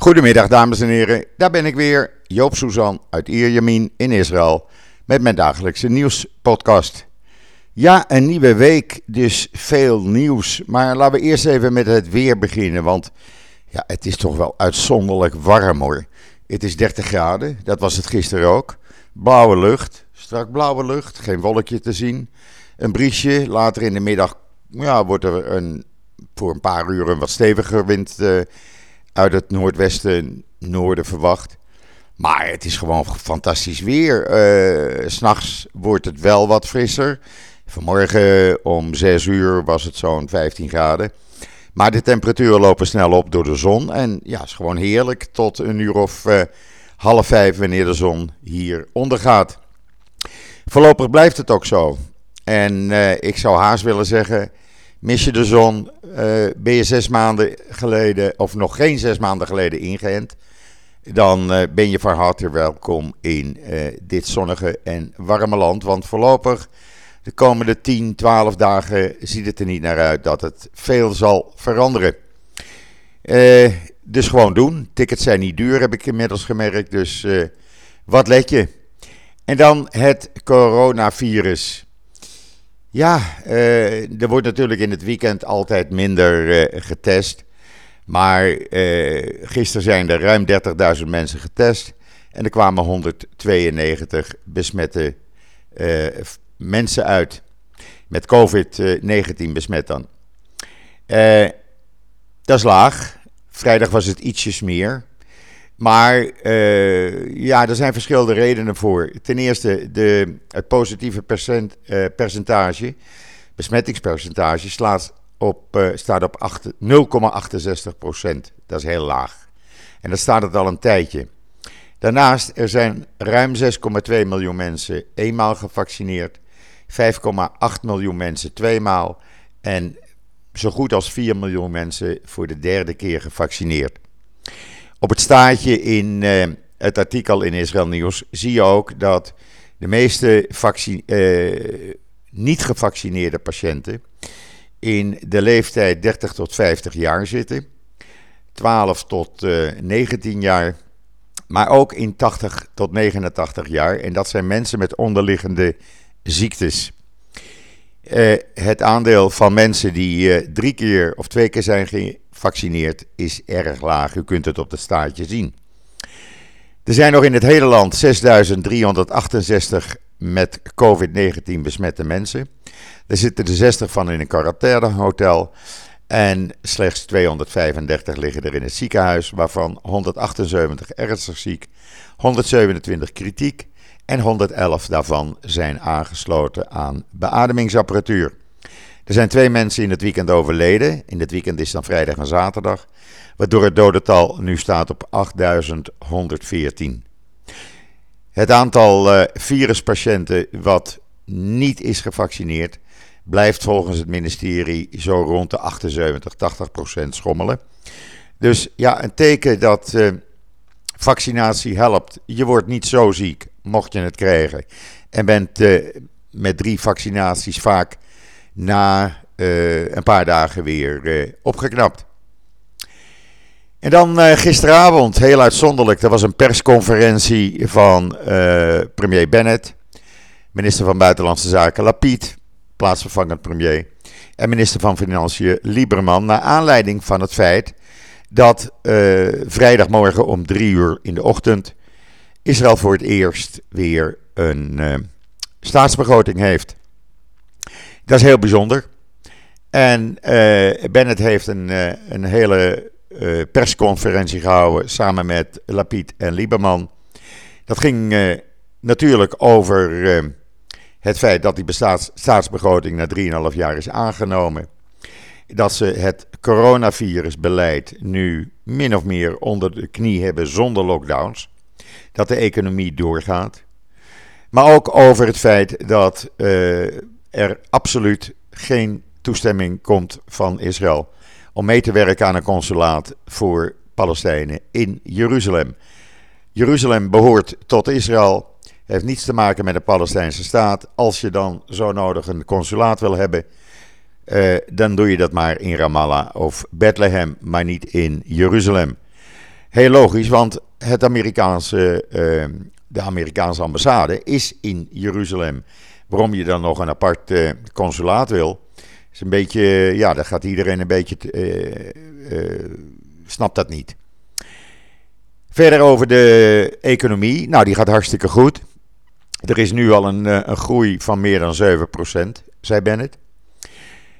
Goedemiddag dames en heren, daar ben ik weer, Joop Suzan uit Ierjemien in Israël met mijn dagelijkse nieuwspodcast. Ja, een nieuwe week, dus veel nieuws. Maar laten we eerst even met het weer beginnen, want ja, het is toch wel uitzonderlijk warm hoor. Het is 30 graden, dat was het gisteren ook. Blauwe lucht, strak blauwe lucht, geen wolkje te zien. Een briesje, later in de middag ja, wordt er een, voor een paar uur een wat steviger wind uh, uit het noordwesten, noorden verwacht. Maar het is gewoon fantastisch weer. Uh, S'nachts wordt het wel wat frisser. Vanmorgen om 6 uur was het zo'n 15 graden. Maar de temperaturen lopen snel op door de zon. En ja, het is gewoon heerlijk tot een uur of uh, half vijf wanneer de zon hier ondergaat. Voorlopig blijft het ook zo. En uh, ik zou haast willen zeggen, mis je de zon, uh, ben je zes maanden geleden, of nog geen zes maanden geleden ingeënt, dan uh, ben je van harte welkom in dit zonnige en warme land. Want voorlopig, de komende 10, 12 dagen, ziet het er niet naar uit dat het veel zal veranderen. dus gewoon doen. Tickets zijn niet duur, heb ik inmiddels gemerkt. Dus wat let je? En dan het coronavirus. Ja, uh, er wordt natuurlijk in het weekend altijd minder uh, getest. Maar uh, gisteren zijn er ruim 30.000 mensen getest. En er kwamen 192 besmette mensen uit. Met COVID-19 besmet dan. dat is laag. Vrijdag was het ietsjes meer. Maar uh, ja, er zijn verschillende redenen voor. Ten eerste, de, het positieve percent, uh, percentage, besmettingspercentage, slaat op, uh, staat op 0,68 procent. Dat is heel laag. En dat staat het al een tijdje. Daarnaast, er zijn ruim 6,2 miljoen mensen eenmaal gevaccineerd, 5,8 miljoen mensen tweemaal en zo goed als 4 miljoen mensen voor de derde keer gevaccineerd. Op het staartje in uh, het artikel in Israël Nieuws zie je ook dat de meeste uh, niet gevaccineerde patiënten in de leeftijd 30 tot 50 jaar zitten, 12 tot uh, eh, 19 jaar, maar ook in 80 tot 89 jaar. En dat zijn mensen met onderliggende ziektes. Het aandeel van mensen die drie keer of twee keer zijn gevaccineerd is erg laag. U kunt het op het staartje zien. Er zijn nog in het hele land 6.368 met COVID-19 besmette mensen. Er zitten er 60 van in een quarantainehotel. En slechts 235 liggen er in het ziekenhuis, waarvan 178 ernstig ziek, 127 kritiek en 111 daarvan zijn aangesloten aan beademingsapparatuur. Er zijn twee mensen in het weekend overleden. In het weekend is dan vrijdag en zaterdag. Waardoor het dodental nu staat op 8114. Het aantal uh, viruspatiënten wat niet is gevaccineerd blijft volgens het ministerie zo rond de 78, 80 procent schommelen. Dus ja, een teken dat uh, vaccinatie helpt. Je wordt niet zo ziek, mocht je het krijgen. En bent uh, met drie vaccinaties vaak na uh, een paar dagen weer uh, opgeknapt. En dan uh, gisteravond, heel uitzonderlijk, er was een persconferentie van premier Bennett, minister van Buitenlandse Zaken Lapid, plaatsvervangend premier, en minister van Financiën Lieberman, naar aanleiding van het feit dat vrijdagmorgen om drie uur in de ochtend Israël voor het eerst weer een staatsbegroting heeft. Dat is heel bijzonder. En uh, Bennett heeft een, uh, een hele uh, persconferentie gehouden samen met Lapid en Lieberman. Dat ging natuurlijk over het feit dat die staatsbegroting na 3,5 jaar is aangenomen. Dat ze het coronavirusbeleid nu min of meer onder de knie hebben zonder lockdowns. Dat de economie doorgaat. Maar ook over het feit dat er absoluut geen toestemming komt van Israël om mee te werken aan een consulaat voor Palestijnen in Jeruzalem. Jeruzalem behoort tot Israël, heeft niets te maken met de Palestijnse staat. Als je dan zo nodig een consulaat wil hebben, eh, dan doe je dat maar in Ramallah of Bethlehem, maar niet in Jeruzalem. Heel logisch, want het Amerikaanse, uh, de Amerikaanse ambassade is in Jeruzalem. Waarom je dan nog een apart uh, consulaat wil, is een beetje, ja, daar gaat iedereen een beetje, uh, snapt dat niet. Verder over de economie, nou die gaat hartstikke goed. Er is nu al een, een groei van meer dan 7%, zei Bennett.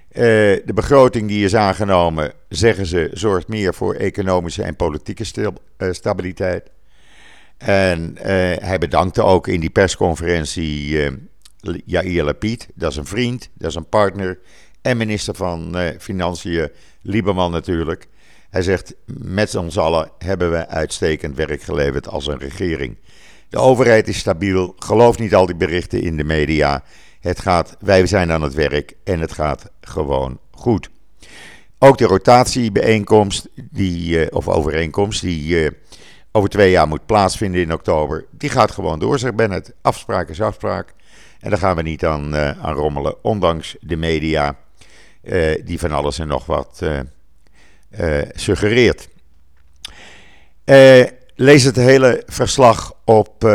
De begroting die is aangenomen, zeggen ze, zorgt meer voor economische en politieke stabiliteit. En hij bedankte ook in die persconferentie Jair Lapid, dat is een vriend, dat is een partner en minister van Financiën, Lieberman natuurlijk. Hij zegt, met ons allen hebben we uitstekend werk geleverd als een regering. De overheid is stabiel, geloof niet al die berichten in de media. Het gaat, wij zijn aan het werk en het gaat gewoon goed. Ook de rotatiebijeenkomst, die, eh, of overeenkomst, die uh, over twee jaar moet plaatsvinden in oktober, die gaat gewoon door, zegt Bennett. Afspraak is afspraak. En daar gaan we niet aan, uh, aan rommelen, ondanks de media, die van alles en nog wat suggereert. lees het hele verslag op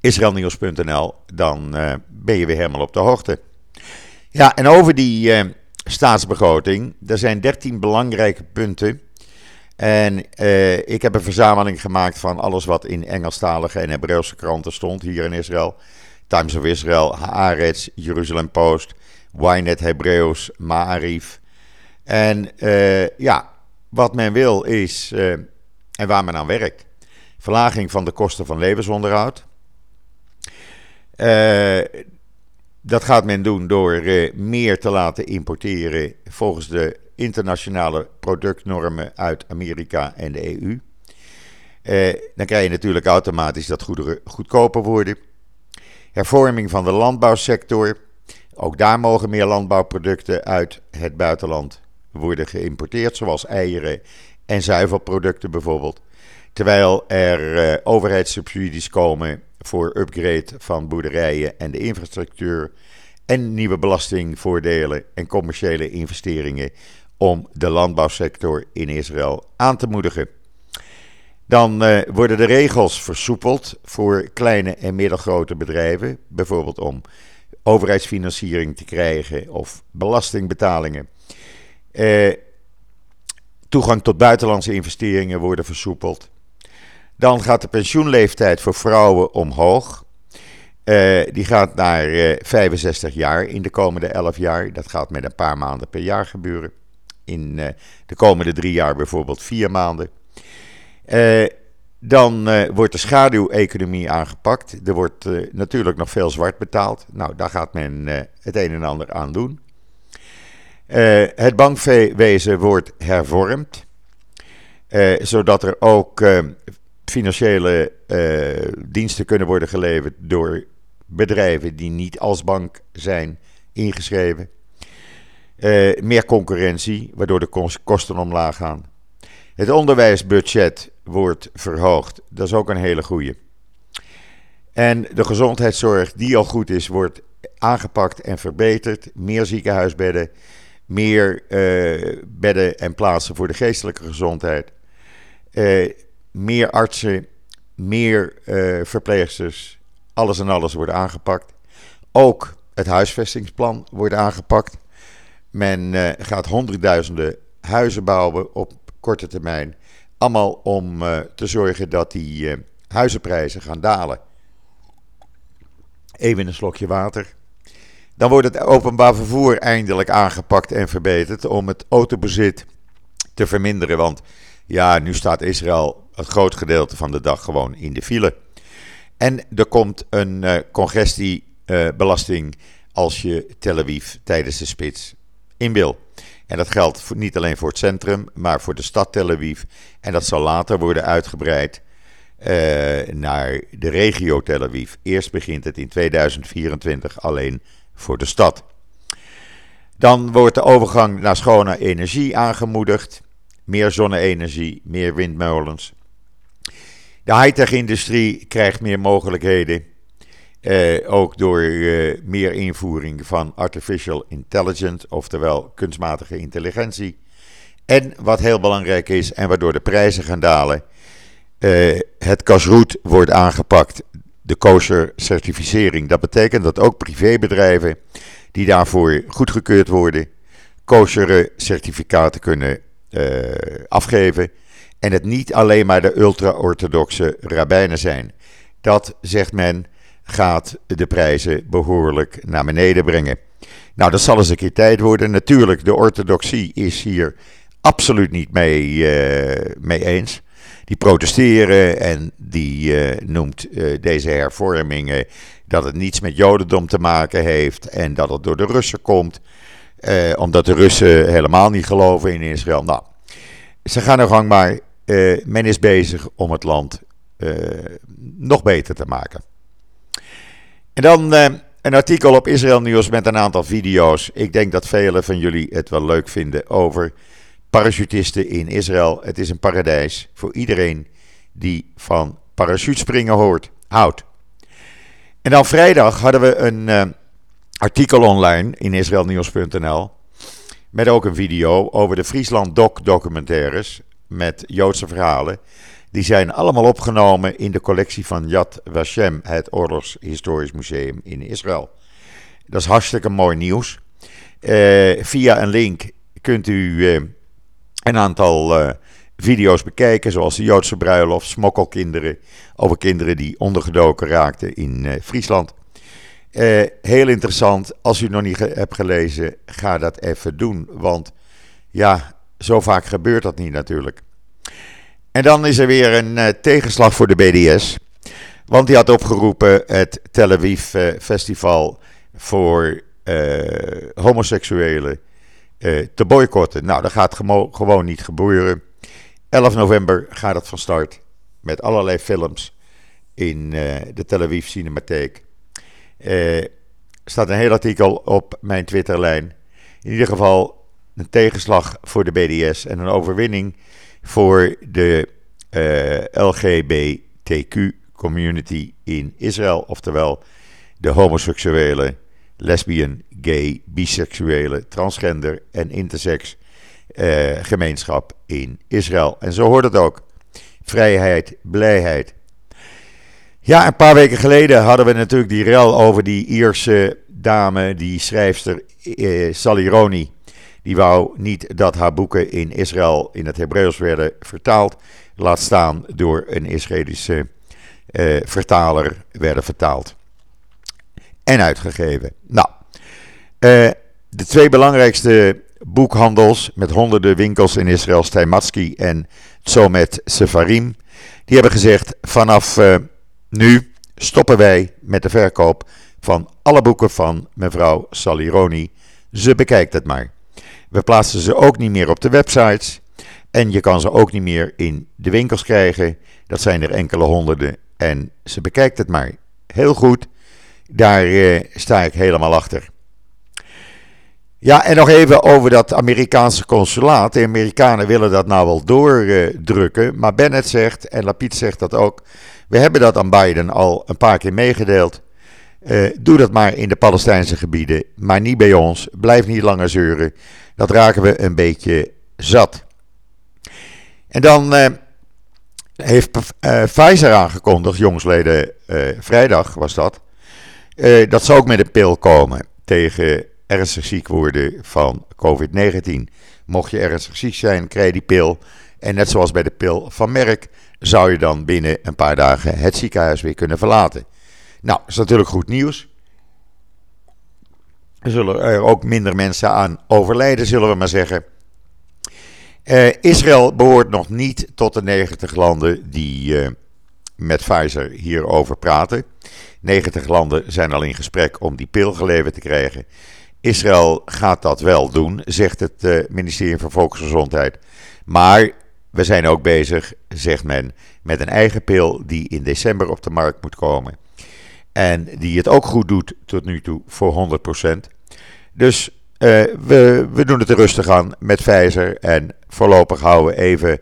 israelnieuws.nl, dan ben je weer helemaal op de hoogte. Ja, en over die staatsbegroting, er zijn 13 belangrijke punten. En ik heb een verzameling gemaakt van alles wat in Engelstalige en Hebreeuwse kranten stond hier in Israël. Times of Israel, Haaretz, Jerusalem Post, Ynet Hebreeuws, Maarif. En ja, wat men wil is, en waar men aan werkt, verlaging van de kosten van levensonderhoud. Uh, dat gaat men doen door meer te laten importeren volgens de internationale productnormen uit Amerika en de EU. Eh, dan krijg je natuurlijk automatisch dat goederen goedkoper worden. Hervorming van de landbouwsector. Ook daar mogen meer landbouwproducten uit het buitenland worden geïmporteerd, zoals eieren en zuivelproducten bijvoorbeeld. Terwijl er overheidssubsidies komen voor upgrade van boerderijen en de infrastructuur en nieuwe belastingvoordelen en commerciële investeringen om de landbouwsector in Israël aan te moedigen. Dan uh, worden de regels versoepeld voor kleine en middelgrote bedrijven, bijvoorbeeld om overheidsfinanciering te krijgen of belastingbetalingen. Uh, toegang tot buitenlandse investeringen worden versoepeld. Dan gaat de pensioenleeftijd voor vrouwen omhoog. Uh, die gaat naar uh, eh, 65 jaar in de komende 11 jaar. Dat gaat met een paar maanden per jaar gebeuren. In de komende drie jaar bijvoorbeeld vier maanden. Dan wordt de schaduweconomie aangepakt. Er wordt natuurlijk nog veel zwart betaald. Nou, daar gaat men het een en ander aan doen. het bankwezen wordt hervormd. zodat er ook financiële diensten kunnen worden geleverd door bedrijven die niet als bank zijn ingeschreven. Meer concurrentie, waardoor de kosten omlaag gaan. Het onderwijsbudget wordt verhoogd. Dat is ook een hele goede. En de gezondheidszorg, die al goed is, wordt aangepakt en verbeterd. Meer ziekenhuisbedden, meer uh, bedden en plaatsen voor de geestelijke gezondheid. Uh, meer artsen, meer uh, verpleegsters, alles en alles wordt aangepakt. Ook het huisvestingsplan wordt aangepakt. Men gaat honderdduizenden huizen bouwen op korte termijn. Allemaal om uh, te zorgen dat die huizenprijzen gaan dalen. Even een slokje water. Dan wordt het openbaar vervoer eindelijk aangepakt en verbeterd om het autobezit te verminderen. Want ja, nu staat Israël het groot gedeelte van de dag gewoon in de file. En er komt een uh, congestiebelasting als je Tel Aviv tijdens de spits in wil. En dat geldt niet alleen voor het centrum, maar voor de stad Tel Aviv. En dat zal later worden uitgebreid uh, naar de regio Tel Aviv. Eerst begint het in 2024 alleen voor de stad. Dan wordt de overgang naar schone energie aangemoedigd. Meer zonne-energie, meer windmolens. De high-tech-industrie krijgt meer mogelijkheden. Uh, ook door uh, meer invoering van artificial intelligence, oftewel kunstmatige intelligentie. En wat heel belangrijk is en waardoor de prijzen gaan dalen, uh, het kasroet wordt aangepakt. De kosher certificering. Dat betekent dat ook privébedrijven die daarvoor goedgekeurd worden, kosher certificaten kunnen uh, afgeven. En het niet alleen maar de ultra-orthodoxe rabbijnen zijn. Dat, zegt men, gaat de prijzen behoorlijk naar beneden brengen. Nou, dat zal eens een keer tijd worden. Natuurlijk, de orthodoxie is hier absoluut niet mee, uh, mee eens. Die protesteren en die uh, noemt uh, deze hervormingen dat het niets met Jodendom te maken heeft en dat het door de Russen komt. omdat de Russen helemaal niet geloven in Israël. Nou, ze gaan er gang maar. men is bezig om het land nog beter te maken. En dan een artikel op Israël Nieuws met een aantal video's. Ik denk dat velen van jullie het wel leuk vinden over parachutisten in Israël. Het is een paradijs voor iedereen die van parachutespringen hoort, houdt. En dan vrijdag hadden we een uh, artikel online in israelnieuws.nl met ook een video over de Friesland Doc documentaires met Joodse verhalen. Die zijn allemaal opgenomen in de collectie van Yad Vashem, het Oorlogshistorisch Museum in Israël. Dat is hartstikke mooi nieuws. Uh, via een link kunt u uh, een aantal uh, video's bekijken, zoals de Joodse bruiloft, smokkelkinderen, over kinderen die ondergedoken raakten in Friesland. heel interessant. Als u nog niet hebt gelezen, ga dat even doen. Want ja, zo vaak gebeurt dat niet natuurlijk. En dan is er weer een uh, tegenslag voor de BDS. Want die had opgeroepen het Tel Aviv uh, Festival voor uh, homoseksuelen te boycotten. Nou, dat gaat gewoon niet gebeuren. 11 november gaat het van start met allerlei films in de Tel Aviv Cinematheek. Er staat een heel artikel op mijn Twitterlijn. In ieder geval een tegenslag voor de BDS en een overwinning voor de eh, LGBTQ-community in Israël, oftewel de homoseksuele, lesbian, gay, biseksuele, transgender en intersex uh, gemeenschap in Israël. En zo hoort het ook. Vrijheid, blijheid. Ja, een paar weken geleden hadden we natuurlijk die rel over die Ierse dame, die schrijfster uh, Sally Roni. Die wou niet dat haar boeken in Israël in het Hebreeuws werden vertaald. Laat staan door een Israëlische uh, vertaler werden vertaald. En uitgegeven. Nou, uh, de twee belangrijkste boekhandels met honderden winkels in Israël, Steinmatsky en Tzomet Sefarim, die hebben gezegd: vanaf uh, nu stoppen wij met de verkoop van alle boeken van mevrouw Salironi. Ze bekijkt het maar. We plaatsen ze ook niet meer op de websites. En je kan ze ook niet meer in de winkels krijgen. Dat zijn er enkele honderden. En ze bekijkt het maar. Heel goed. Daar eh, sta ik helemaal achter. Ja, en nog even over dat Amerikaanse consulaat. De Amerikanen willen dat nou wel doordrukken. maar Bennett zegt, en Lapid zegt dat ook. We hebben dat aan Biden al een paar keer meegedeeld. Uh, doe dat maar in de Palestijnse gebieden, maar niet bij ons. Blijf niet langer zeuren. Dat raken we een beetje zat. En dan uh, heeft uh, Pfizer aangekondigd, jongsleden, vrijdag was dat, dat ze ook met een pil komen tegen ernstig ziek worden van COVID-19. Mocht je ernstig ziek zijn, krijg je die pil. En net zoals bij de pil van Merck, zou je dan binnen een paar dagen het ziekenhuis weer kunnen verlaten. Nou, dat is natuurlijk goed nieuws. Er zullen er ook minder mensen aan overlijden, zullen we maar zeggen. Uh, Israël behoort nog niet tot de 90 landen die uh, met Pfizer hierover praten. 90 landen zijn al in gesprek om die pil geleverd te krijgen. Israël gaat dat wel doen, zegt het uh, ministerie van Volksgezondheid. Maar we zijn ook bezig, zegt men, met een eigen pil die in december op de markt moet komen. En die het ook goed doet tot nu toe voor 100%. Dus uh, we, we doen het rustig aan met Pfizer. En voorlopig houden we even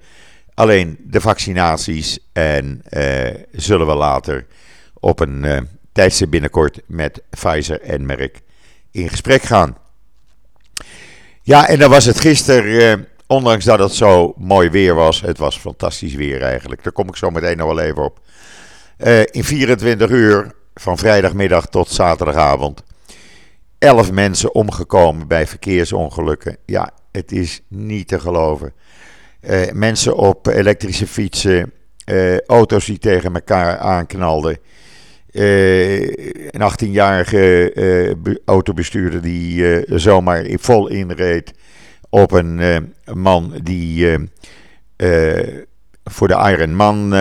alleen de vaccinaties. En uh, zullen we later op een uh, tijdstip binnenkort met Pfizer en Merck in gesprek gaan. Ja, en dan was het gisteren ondanks dat het zo mooi weer was, het was fantastisch weer eigenlijk. Daar kom ik zo meteen nog wel even op. In 24 uur, van vrijdagmiddag tot zaterdagavond, 11 mensen omgekomen bij verkeersongelukken. Ja, het is niet te geloven. Uh, mensen op elektrische fietsen, uh, auto's die tegen elkaar aanknalden. een 18-jarige autobestuurder die zomaar vol inreed op een man die voor de Ironman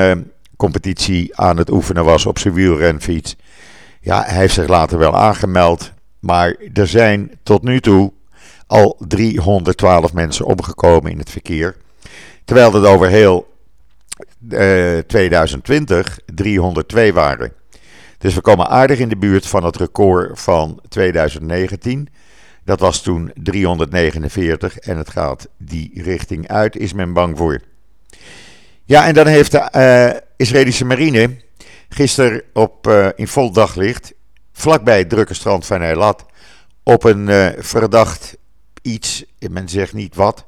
competitie aan het oefenen was op zijn wielrenfiets. Ja, hij heeft zich later wel aangemeld. Maar er zijn tot nu toe al 312 mensen omgekomen in het verkeer. Terwijl het over heel uh, 2020 302 waren. Dus we komen aardig in de buurt van het record van 2019. Dat was toen 349 en het gaat die richting uit, is men bang voor. Ja, en dan heeft de uh, Israëlische marine gisteren op, uh, in vol daglicht, vlakbij het drukke strand van Eilat, op een uh, verdacht iets, men zegt niet wat,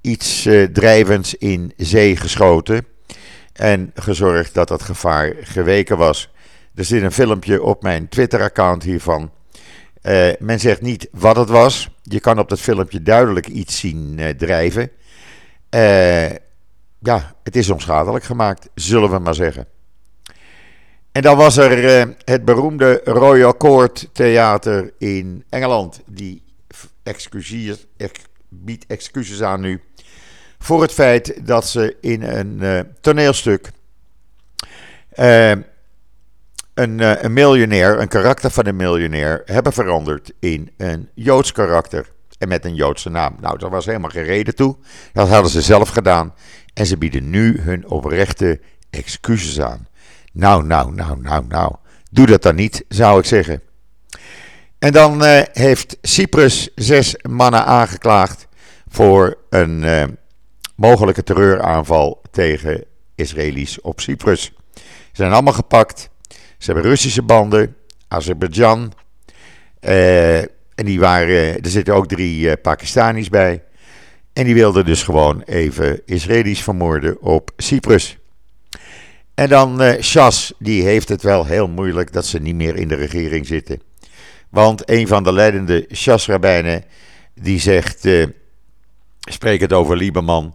iets drijvends in zee geschoten. En gezorgd dat dat gevaar geweken was. Er zit een filmpje op mijn Twitter-account hiervan. men zegt niet wat het was. Je kan op dat filmpje duidelijk iets zien drijven ja, het is onschadelijk gemaakt, zullen we maar zeggen. En dan was er uh, het beroemde Royal Court Theater in Engeland. Die biedt excuses aan nu. Voor het feit dat ze in een uh, toneelstuk. Uh, een, een miljonair, een karakter van een miljonair, hebben veranderd in een Joods karakter. En met een Joodse naam. Nou, daar was helemaal geen reden toe. Dat hadden ze zelf gedaan. En ze bieden nu hun oprechte excuses aan. Nou, nou, nou, nou, nou. Doe dat dan niet, zou ik zeggen. En dan uh, heeft Cyprus zes mannen aangeklaagd voor een uh, mogelijke terreuraanval tegen Israëli's op Cyprus. Ze zijn allemaal gepakt. Ze hebben Russische banden, Azerbeidzjan. Uh, en die waren, er zitten ook drie Pakistanis bij. En die wilde dus gewoon even Israëli's vermoorden op Cyprus. En dan uh, Shas, die heeft het wel heel moeilijk dat ze niet meer in de regering zitten. Want een van de leidende Shas-rabbijnen, die zegt, uh, spreek het over Lieberman,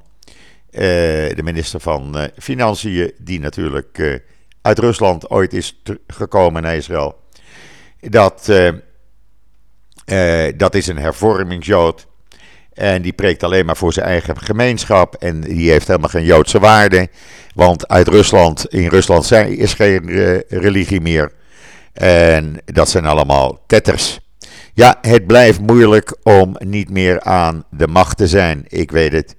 uh, de minister van Financiën, die natuurlijk uit Rusland ooit is gekomen naar Israël. Dat, dat is een hervormingsjood. En die preekt alleen maar voor zijn eigen gemeenschap. En die heeft helemaal geen Joodse waarde. Want uit Rusland, in Rusland zijn, is geen uh, religie meer. En dat zijn allemaal tetters. Ja, het blijft moeilijk om niet meer aan de macht te zijn. Ik weet het.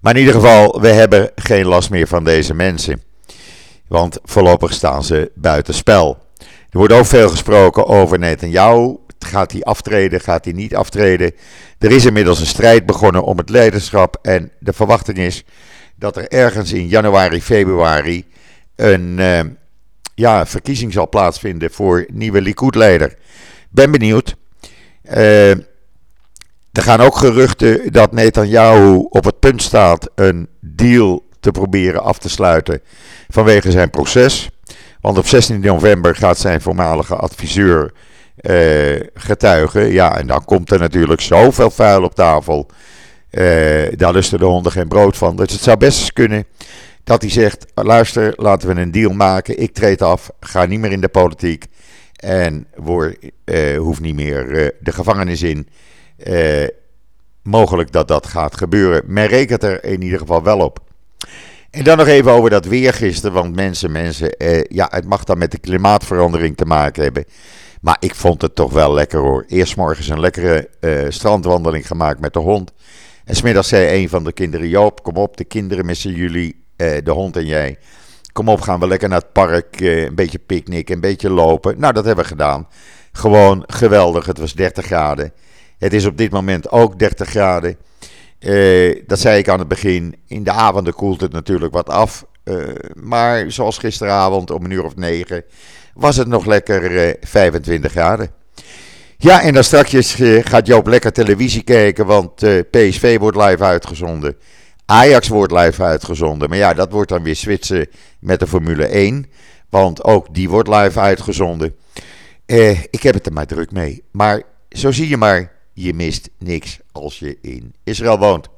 Maar in ieder geval, we hebben geen last meer van deze mensen. Want voorlopig staan ze buitenspel. Er wordt ook veel gesproken over Netanyahu. Gaat hij aftreden? Gaat hij niet aftreden? Er is inmiddels een strijd begonnen om het leiderschap. En de verwachting is dat er ergens in januari, februari een uh, ja, verkiezing zal plaatsvinden voor nieuwe Likud-leider. Ben benieuwd. Uh, er gaan ook geruchten dat Netanyahu op het punt staat een deal te proberen af te sluiten vanwege zijn proces. Want op 16 november gaat zijn voormalige adviseur uh, getuigen. Ja, en dan komt er natuurlijk zoveel vuil op tafel. Uh, daar lusten de honden geen brood van. Dus het zou best kunnen dat hij zegt: luister, laten we een deal maken. Ik treed af, ga niet meer in de politiek. En word, uh, hoeft niet meer de gevangenis in. mogelijk dat dat gaat gebeuren. Men rekent er in ieder geval wel op. En dan nog even over dat weer gisteren. Want mensen, mensen, ja, het mag dan met de klimaatverandering te maken hebben. Maar ik vond het toch wel lekker hoor. Eerst morgens een lekkere uh, strandwandeling gemaakt met de hond. En smiddags zei een van de kinderen: Joop, kom op, de kinderen missen jullie, uh, de hond en jij. Kom op, gaan we lekker naar het park, uh, een beetje picknicken, een beetje lopen. Nou, dat hebben we gedaan. Gewoon geweldig, het was 30 graden. Het is op dit moment ook 30 graden. dat zei ik aan het begin. In de avonden koelt het natuurlijk wat af. Maar zoals gisteravond om een uur of negen was het nog lekker 25 eh, graden. Ja, en dan straks uh, gaat Joop lekker televisie kijken, want PSV wordt live uitgezonden. Ajax wordt live uitgezonden. Maar ja, dat wordt dan weer switchen met de Formule 1. Want ook die wordt live uitgezonden. Ik heb het er maar druk mee. Maar zo zie je maar, je mist niks als je in Israël woont.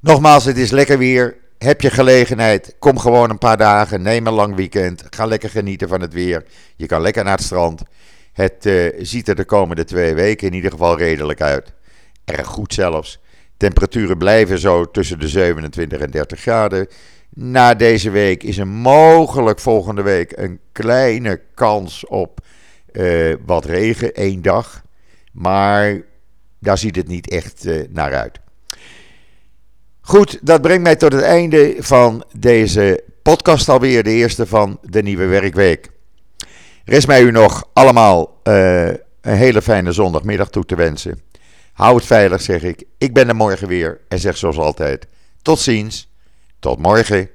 Nogmaals, het is lekker weer. Heb je gelegenheid, kom gewoon een paar dagen, neem een lang weekend. Ga lekker genieten van het weer. Je kan lekker naar het strand. Het uh, ziet er de komende twee weken in ieder geval redelijk uit. Erg goed zelfs. Temperaturen blijven zo tussen de 27 en 30 graden. Na deze week is er mogelijk volgende week een kleine kans op uh, wat regen, één dag. Maar daar ziet het niet echt uh, naar uit. Goed, dat brengt mij tot het einde van deze podcast alweer, de eerste van de nieuwe werkweek. Rest mij u nog allemaal uh, een hele fijne zondagmiddag toe te wensen. Hou het veilig, zeg ik. Ik ben er morgen weer en zeg zoals altijd: tot ziens, tot morgen.